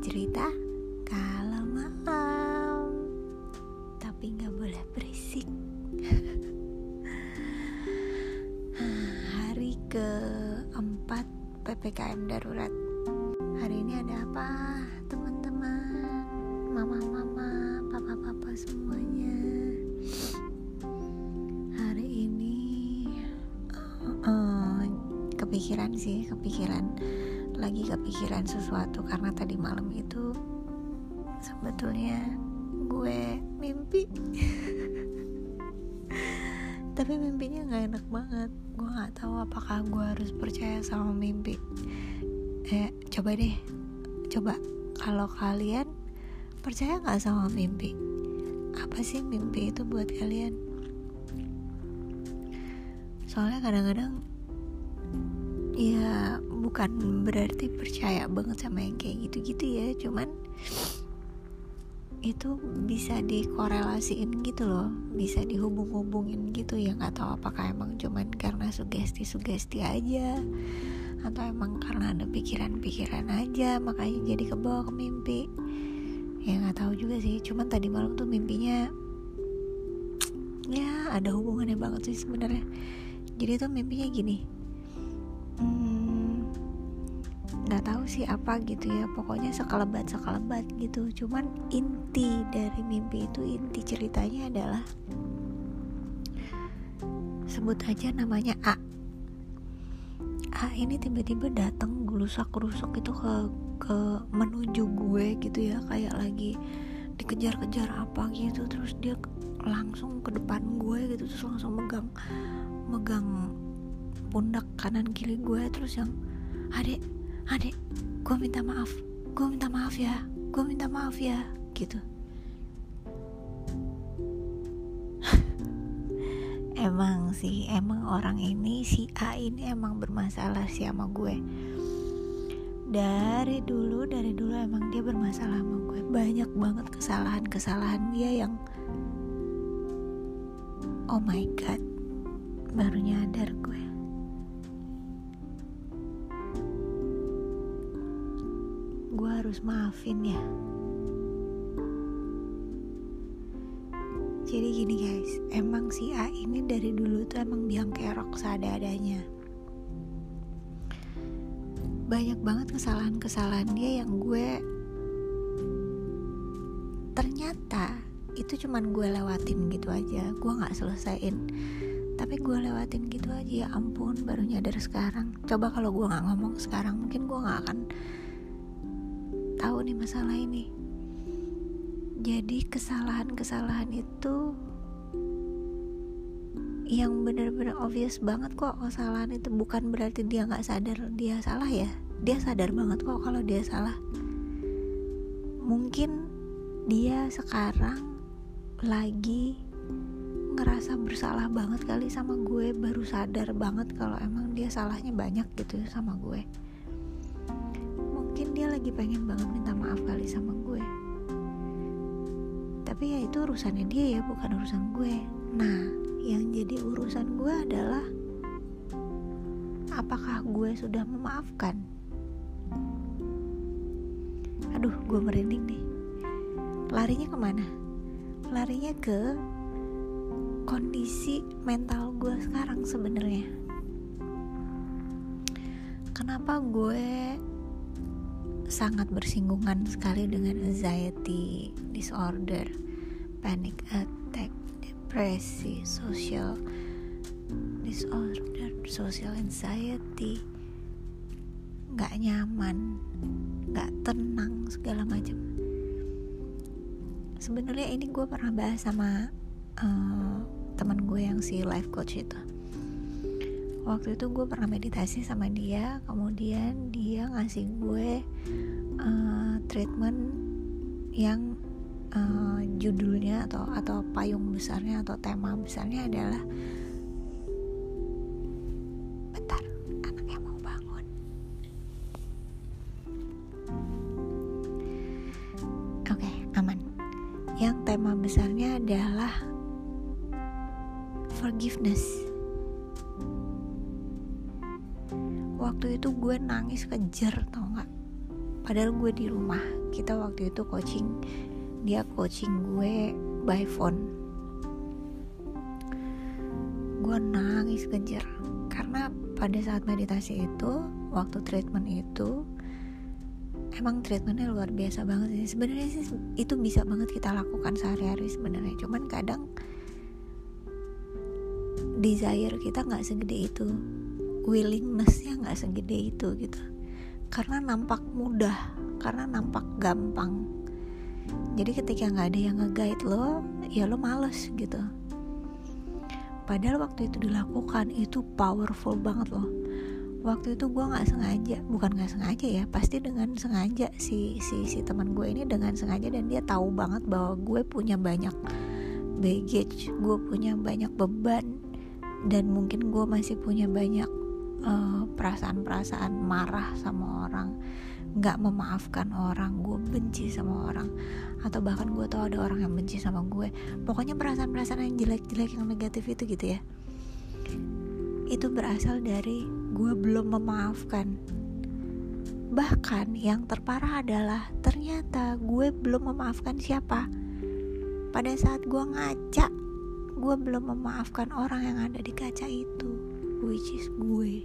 cerita kalau malam. Tapi nggak boleh berisik. Hari keempat PPKM darurat. Hari ini ada apa, teman-teman? Mama-mama, papa-papa semuanya. Hari ini eh, kepikiran sih, kepikiran lagi kepikiran sesuatu karena tadi malam itu sebetulnya gue mimpi. Tapi mimpinya nggak enak banget. Gue nggak tahu apakah gue harus percaya sama mimpi. Eh, coba deh, coba kalau kalian percaya nggak sama mimpi? Apa sih mimpi itu buat kalian? Soalnya kadang-kadang ya bukan berarti percaya banget sama yang kayak gitu-gitu ya, cuman itu bisa dikorelasiin gitu loh bisa dihubung-hubungin gitu ya nggak tahu apakah emang cuman karena sugesti-sugesti aja atau emang karena ada pikiran-pikiran aja makanya jadi kebawa ke mimpi. Ya nggak tahu juga sih cuman tadi malam tuh mimpinya ya ada hubungannya banget sih sebenarnya. Jadi tuh mimpinya gini hmm, nggak tahu sih apa gitu ya pokoknya sekelebat sekelebat gitu. Cuman inti dari mimpi itu inti ceritanya adalah sebut aja namanya A. A ini tiba-tiba datang gelusak gerusuk itu ke ke menuju gue gitu ya. Kayak lagi dikejar-kejar apa gitu terus dia langsung ke depan gue gitu terus langsung megang megang pundak kanan kiri gue terus yang adek adek gue minta maaf. Gue minta maaf ya. Gue minta maaf ya. Gitu. Emang sih emang orang ini si A ini emang bermasalah sih sama gue. Dari dulu dari dulu emang dia bermasalah sama gue. Banyak banget kesalahan kesalahan dia yang oh my god baru nyadar gue gue harus maafin ya. Jadi gini guys. Emang si A ini dari dulu tuh emang biang kerok seada-adanya banyak banget kesalahan-kesalahan dia yang gue ternyata itu cuman gue lewatin gitu aja. Gue nggak selesaiin. Tapi gue lewatin gitu aja. Ya ampun baru nyadar sekarang. Coba kalau gue nggak ngomong sekarang mungkin gue nggak akan tahu nih masalah ini. Jadi kesalahan-kesalahan itu yang benar-benar obvious banget kok kesalahan itu. Bukan berarti dia nggak sadar dia salah ya. Dia sadar banget kok kalau dia salah. Mungkin dia sekarang lagi ngerasa bersalah banget kali sama gue. Baru sadar banget kalau emang dia salahnya banyak gitu sama gue lagi pengen banget minta maaf kali sama gue. Tapi ya itu urusannya dia ya bukan urusan gue. Nah yang jadi urusan gue adalah apakah gue sudah memaafkan? Aduh gue merinding nih. Larinya ke mana? Larinya ke kondisi mental gue sekarang sebenarnya. Kenapa gue sangat bersinggungan sekali dengan anxiety disorder, panic attack, depresi, social disorder, social anxiety, nggak nyaman, nggak tenang segala macam. Sebenarnya ini gue pernah bahas sama uh, teman gue yang si life coach itu waktu itu gue pernah meditasi sama dia kemudian dia ngasih gue uh, treatment yang uh, judulnya atau atau payung besarnya atau tema besarnya adalah waktu itu gue nangis kejer tau nggak? Padahal gue di rumah. Kita waktu itu coaching. Dia coaching gue by phone. Gue nangis kejer karena pada saat meditasi itu waktu treatment itu emang treatmentnya luar biasa banget sih. Sebenarnya sih itu bisa banget kita lakukan sehari-hari sebenarnya. Cuman kadang desire kita nggak segede itu willingnessnya nggak segede itu gitu. Karena nampak mudah karena nampak gampang. Jadi ketika nggak ada yang nge-guide lo ya lo males gitu. Padahal waktu itu dilakukan itu powerful banget loh. Waktu itu gue nggak sengaja bukan nggak sengaja ya pasti dengan sengaja si si si teman gue ini dengan sengaja dan dia tahu banget bahwa gue punya banyak baggage gue punya banyak beban dan mungkin gue masih punya banyak perasaan-perasaan uh, marah sama orang nggak memaafkan orang gue benci sama orang atau bahkan gue tahu ada orang yang benci sama gue. Pokoknya perasaan-perasaan yang jelek-jelek yang negatif itu gitu ya. Itu berasal dari gue belum memaafkan. Bahkan yang terparah adalah ternyata gue belum memaafkan siapa. Pada saat gue ngaca gue belum memaafkan orang yang ada di kaca itu which is gue.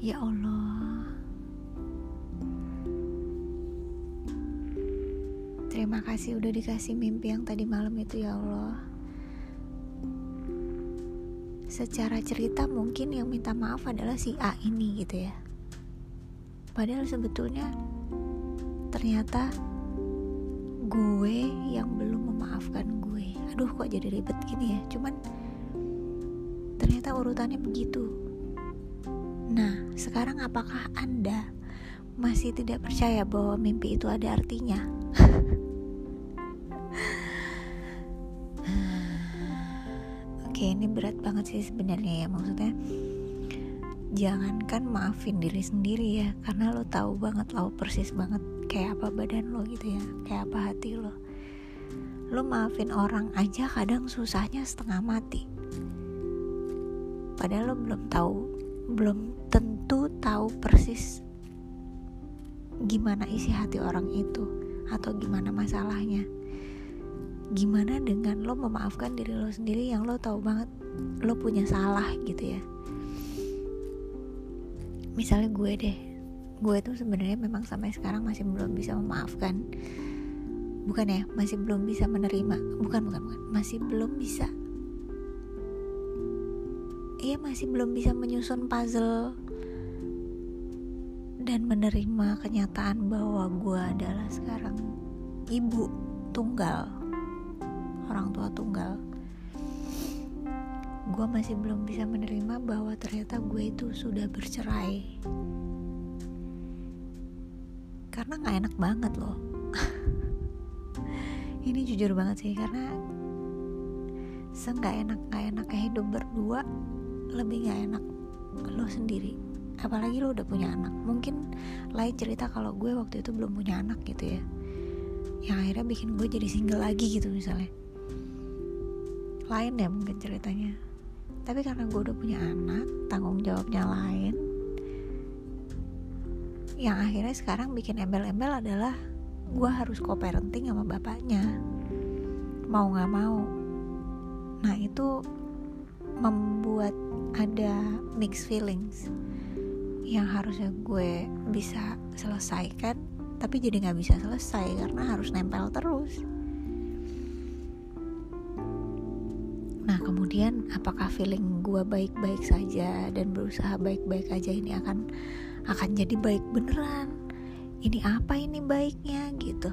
Ya Allah. Terima kasih udah dikasih mimpi yang tadi malam itu ya Allah. Secara cerita mungkin yang minta maaf adalah si A ini gitu ya. Padahal sebetulnya Ternyata Gue yang belum memaafkan gue Aduh kok jadi ribet gini ya Cuman Ternyata urutannya begitu Nah, sekarang apakah Anda masih tidak percaya bahwa mimpi itu ada artinya? Oke, ini berat banget sih sebenarnya ya maksudnya. Jangankan maafin diri sendiri ya, karena lo tahu banget, lo persis banget kayak apa badan lo gitu ya, kayak apa hati lo. Lo maafin orang aja kadang susahnya setengah mati. Padahal lo belum tahu belum tentu tahu persis gimana isi hati orang itu atau gimana masalahnya gimana dengan lo memaafkan diri lo sendiri yang lo tahu banget lo punya salah gitu ya misalnya gue deh gue tuh sebenarnya memang sampai sekarang masih belum bisa memaafkan bukan ya? Masih belum bisa menerima. Bukan bukan bukan. Masih belum bisa. Ia masih belum bisa menyusun puzzle dan menerima kenyataan bahwa gue adalah sekarang ibu tunggal orang tua tunggal. Gue masih belum bisa menerima bahwa ternyata gue itu sudah bercerai. Karena nggak enak banget loh ini jujur banget sih karena seenggak enak nggak enak hidup berdua lebih gak enak lo sendiri. Apalagi lo udah punya anak. Mungkin lain cerita kalau gue waktu itu belum punya anak gitu ya. Yang akhirnya bikin gue jadi single lagi gitu misalnya. Lain ya mungkin ceritanya. Tapi karena gue udah punya anak tanggung jawabnya lain yang akhirnya sekarang bikin embel-embel adalah gue harus co-parenting sama bapaknya. Mau gak mau. Nah itu membuat ada mixed feelings yang harusnya gue bisa selesaikan tapi jadi nggak bisa selesai karena harus nempel terus. Nah kemudian apakah feeling gue baik-baik saja dan berusaha baik-baik aja ini akan akan jadi baik beneran ini apa ini baiknya gitu.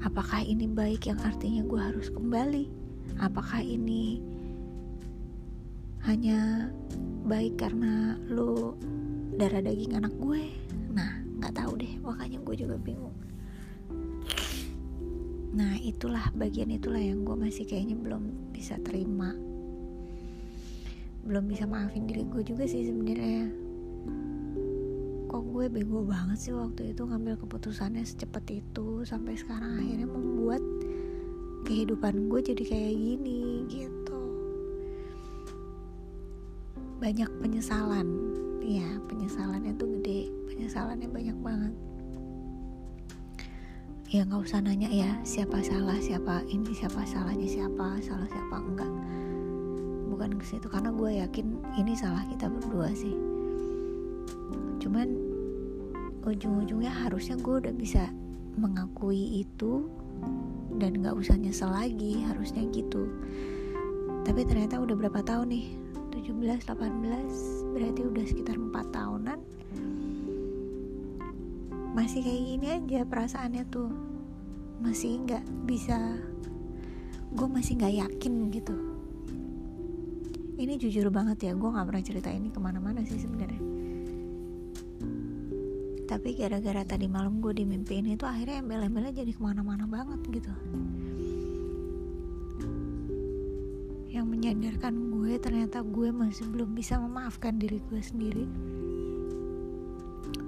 Apakah ini baik yang artinya gue harus kembali? Apakah ini hanya baik karena lu darah daging anak gue? Nah nggak tahu deh makanya gue juga bingung. Nah itulah bagian itulah yang gue masih kayaknya belum bisa terima. Belum bisa maafin diri gue juga sih sebenarnya kok gue bego banget sih waktu itu ngambil keputusannya secepat itu sampai sekarang akhirnya membuat kehidupan gue jadi kayak gini gitu. Banyak penyesalan. Ya penyesalannya tuh gede penyesalannya banyak banget. Ya nggak usah nanya ya siapa salah siapa ini siapa salahnya siapa salah siapa enggak. Bukan ke situ karena gue yakin ini salah kita berdua sih cuman ujung-ujungnya harusnya gue udah bisa mengakui itu dan nggak usah nyesel lagi harusnya gitu. Tapi ternyata udah berapa tahun nih? 17 18 berarti udah sekitar 4 tahunan. Masih kayak gini aja perasaannya tuh. Masih nggak bisa gue masih nggak yakin gitu. Ini jujur banget ya gue nggak pernah cerita ini ke mana-mana sih sebenarnya tapi gara-gara tadi malam gue dimimpiin itu akhirnya embel-embelnya jadi ke mana-mana banget gitu. Yang menyadarkan gue ternyata gue masih belum bisa memaafkan diri gue sendiri.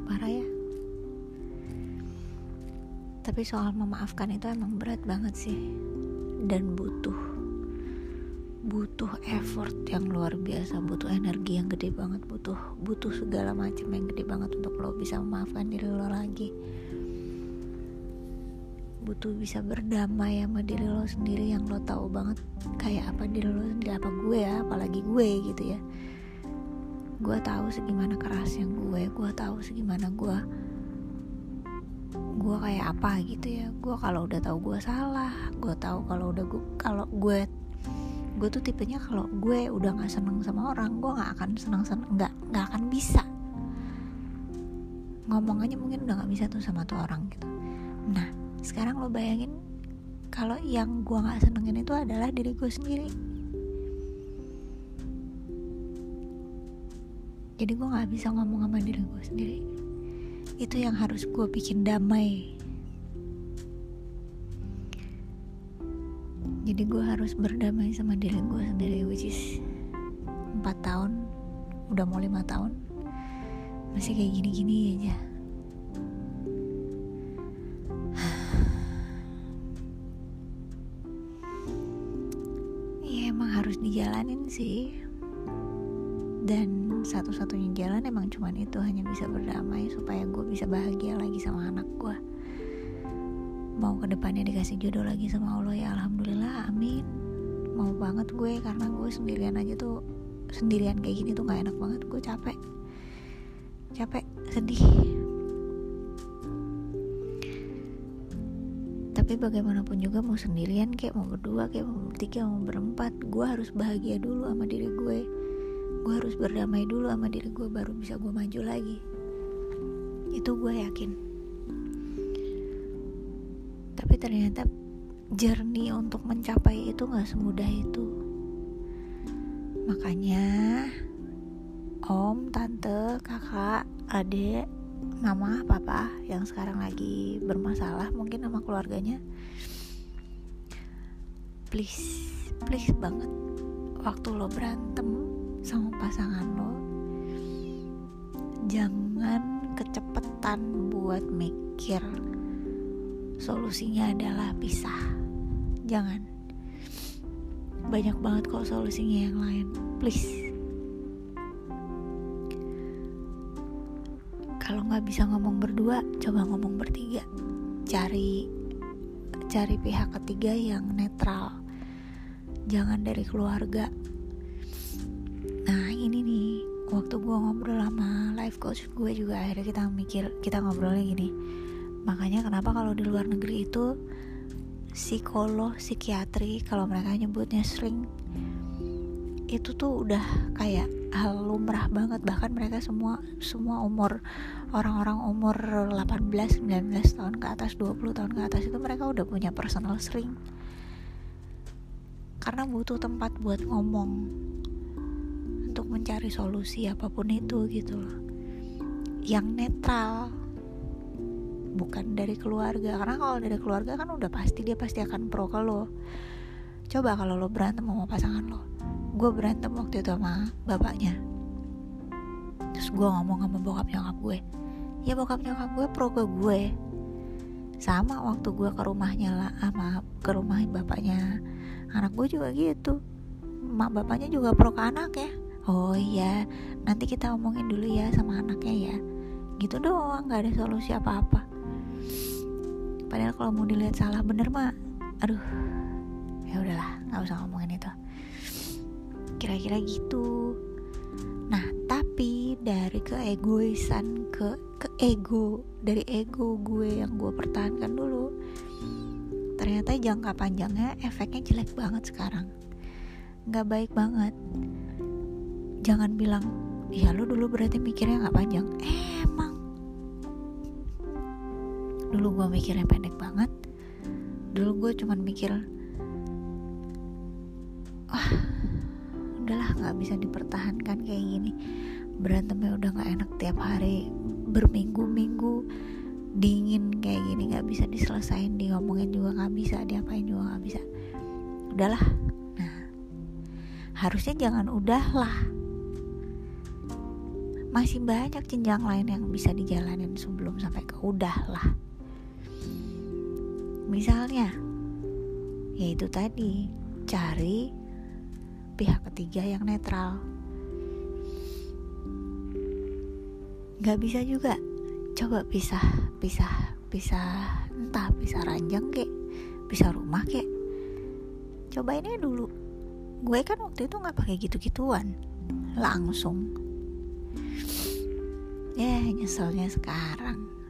Parah ya. Tapi soal memaafkan itu emang berat banget sih. Dan butuh butuh effort yang luar biasa butuh energi yang gede banget butuh butuh segala macam yang gede banget untuk lo bisa memaafkan diri lo lagi. Butuh bisa berdamai sama diri lo sendiri yang lo tahu banget kayak apa diri lo sendiri apa gue ya apalagi gue gitu ya. Gue tahu segimana kerasnya gue gue tahu segimana gue gue kayak apa gitu ya. Gue kalau udah tahu gue salah gue tahu kalau udah gue kalau gue gue tuh tipenya kalau gue udah nggak seneng sama orang gue nggak akan seneng seneng nggak nggak akan bisa. Ngomong aja mungkin udah nggak bisa tuh sama tuh orang gitu. Nah sekarang lo bayangin kalau yang gue nggak senengin itu adalah diri gue sendiri. Jadi gue nggak bisa ngomong sama diri gue sendiri. Itu yang harus gue bikin damai jadi gue harus berdamai sama diri gue sendiri which is 4 tahun udah mau lima tahun masih kayak gini-gini aja. Ya emang harus dijalanin sih. Dan satu-satunya jalan emang cuman itu hanya bisa berdamai supaya gue bisa bahagia lagi sama anak gue mau ke depannya dikasih jodoh lagi sama Allah ya alhamdulillah amin. Mau banget gue karena gue sendirian aja tuh sendirian kayak gini tuh nggak enak banget gue capek. Capek sedih. Tapi bagaimanapun juga mau sendirian kayak mau berdua kayak mau bertiga mau berempat gue harus bahagia dulu sama diri gue. Gue harus berdamai dulu sama diri gue baru bisa gue maju lagi. Itu gue yakin ternyata jernih untuk mencapai itu gak semudah itu. Makanya om, tante, kakak, adik, mama, papa yang sekarang lagi bermasalah mungkin sama keluarganya please, please banget waktu lo berantem sama pasangan lo jangan kecepetan buat mikir solusinya adalah pisah. Jangan. Banyak banget kok solusinya yang lain. Please. Kalau nggak bisa ngomong berdua coba ngomong bertiga. Cari cari pihak ketiga yang netral. Jangan dari keluarga. Nah ini nih. Waktu gue ngobrol sama life coach gue juga akhirnya kita mikir kita ngobrolnya gini makanya kenapa kalau di luar negeri itu psikolog psikiatri kalau mereka nyebutnya sering itu tuh udah kayak hal lumrah banget. Bahkan mereka semua semua umur orang-orang umur 18 19 tahun ke atas 20 tahun ke atas itu mereka udah punya personal sering. Karena butuh tempat buat ngomong untuk mencari solusi apa pun itu gitu loh. Yang netral bukan dari keluarga. Karena kalau dari keluarga kan udah pasti dia pasti akan pro ke lo. Coba kalau lo berantem sama pasangan lo. Gue berantem waktu itu sama bapaknya. Terus gue ngomong sama bokap nyokap gue. Ya bokap nyokap gue pro ke gue. Sama waktu gue ke rumahnya lah sama ke rumah bapaknya. Anak gue juga gitu. Mak bapaknya juga pro ke anak ya. Oh iya nanti kita omongin dulu ya sama anaknya ya. Gitu doang nggak ada solusi apa-apa padahal kalau mau dilihat salah bener mah aduh ya udahlah nggak usah ngomongin itu. Kira-kira gitu. Nah tapi dari keegoisan ke ke ego dari ego gue yang gue pertahankan dulu ternyata jangka panjangnya efeknya jelek banget sekarang. Nggak baik banget. Jangan bilang ya lu dulu berarti mikirnya nggak panjang. Emang dulu gue mikirnya pendek banget. Dulu gue cuman mikir wah udahlah nggak bisa dipertahankan kayak gini. Berantemnya udah nggak enak tiap hari berminggu-minggu dingin kayak gini nggak bisa diselesain di ngomongin juga nggak bisa diapain juga nggak bisa. Udahlah. Nah harusnya jangan udahlah. Masih banyak jenjang lain yang bisa dijalanin sebelum sampai ke udah lah misalnya yaitu tadi cari pihak ketiga yang netral. Gak bisa juga. Coba pisah pisah pisah entah pisah ranjang kek pisah rumah kek. Coba ini dulu. Gue kan waktu itu nggak pakai gitu-gituan. Langsung. Ya nyeselnya sekarang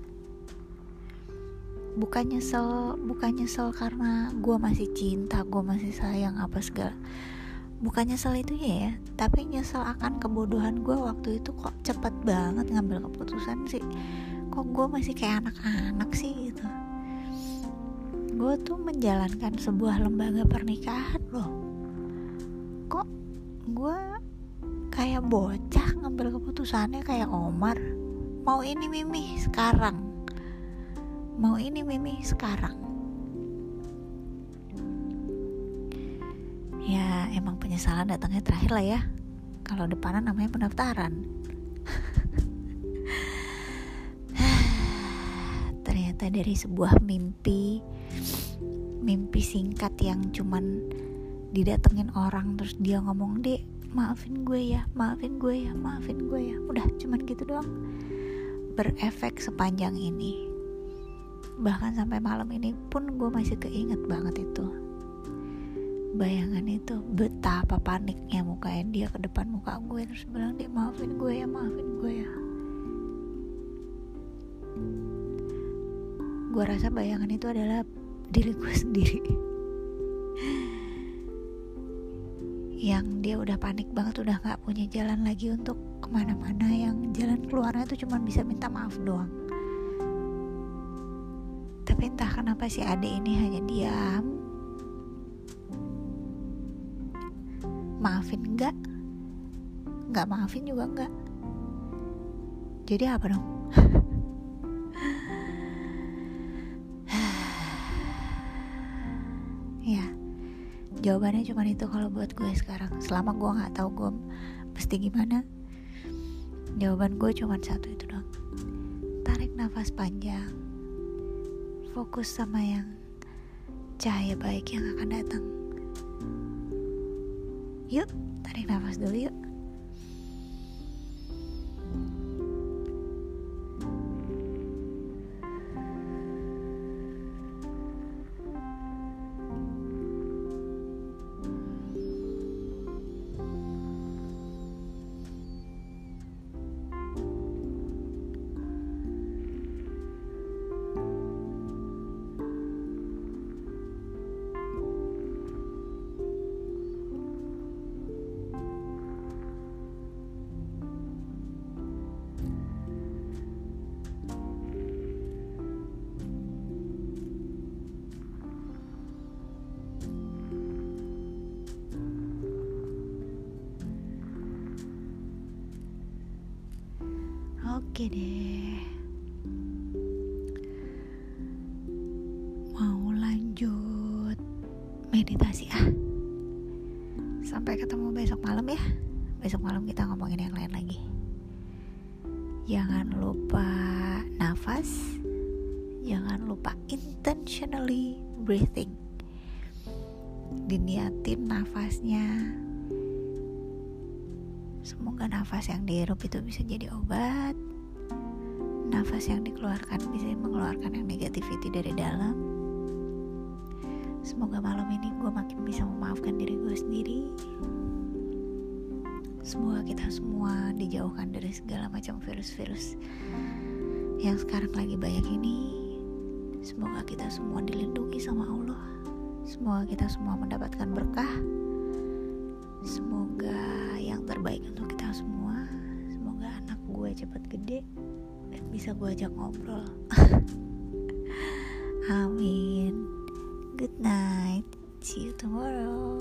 bukan nyesel bukan nyesel karena gue masih cinta gue masih sayang apa segala. Bukan nyesel itu ya tapi nyesel akan kebodohan gue waktu itu kok cepet banget ngambil keputusan sih. Kok gue masih kayak anak-anak sih gitu. Gue tuh menjalankan sebuah lembaga pernikahan loh. Kok gue kayak bocah ngambil keputusannya kayak Omar? Mau ini Mimi sekarang mau ini Mimi sekarang. Ya emang penyesalan datangnya terakhir lah ya. Kalau depanan namanya pendaftaran. Ternyata dari sebuah mimpi mimpi singkat yang cuman didatengin orang terus dia ngomong deh maafin gue ya maafin gue ya maafin gue ya. Udah cuman gitu doang. Berefek sepanjang ini bahkan sampai malam ini pun gue masih keinget banget itu. Bayangan itu betapa paniknya mukanya dia ke depan muka gue terus bilang dia maafin gue ya maafin gue ya. Gue rasa bayangan itu adalah diri gue sendiri. Yang dia udah panik banget udah nggak punya jalan lagi untuk ke mana-mana yang jalan keluarnya tuh cuma bisa minta maaf doang tapi entah kenapa si ade ini hanya diam. Maafin enggak nggak maafin juga enggak jadi apa dong? Ya jawabannya cuma itu kalau buat gue sekarang. Selama gue nggak tahu gue mesti gimana jawaban gue cuma satu itu dong tarik nafas panjang fokus sama yang cahaya baik yang akan datang. Yuk tarik nafas dulu yuk meditasi ah. Sampai ketemu besok malam ya. Besok malam kita ngomongin yang lain lagi. Jangan lupa nafas. Jangan lupa intentionally breathing. Diniatin nafasnya semoga nafas yang dihirup itu bisa jadi obat nafas yang dikeluarkan bisa mengeluarkan yang negativity dari dalam semoga malam ini gue makin bisa memaafkan diri gue sendiri. Semoga kita semua dijauhkan dari segala macam virus-virus yang sekarang lagi banyak ini. Semoga kita semua dilindungi sama Allah. Semoga kita semua mendapatkan berkah. Semoga yang terbaik untuk kita semua. Semoga anak gue cepat gede dan bisa gue ajak ngobrol. Amin good night. See you tomorrow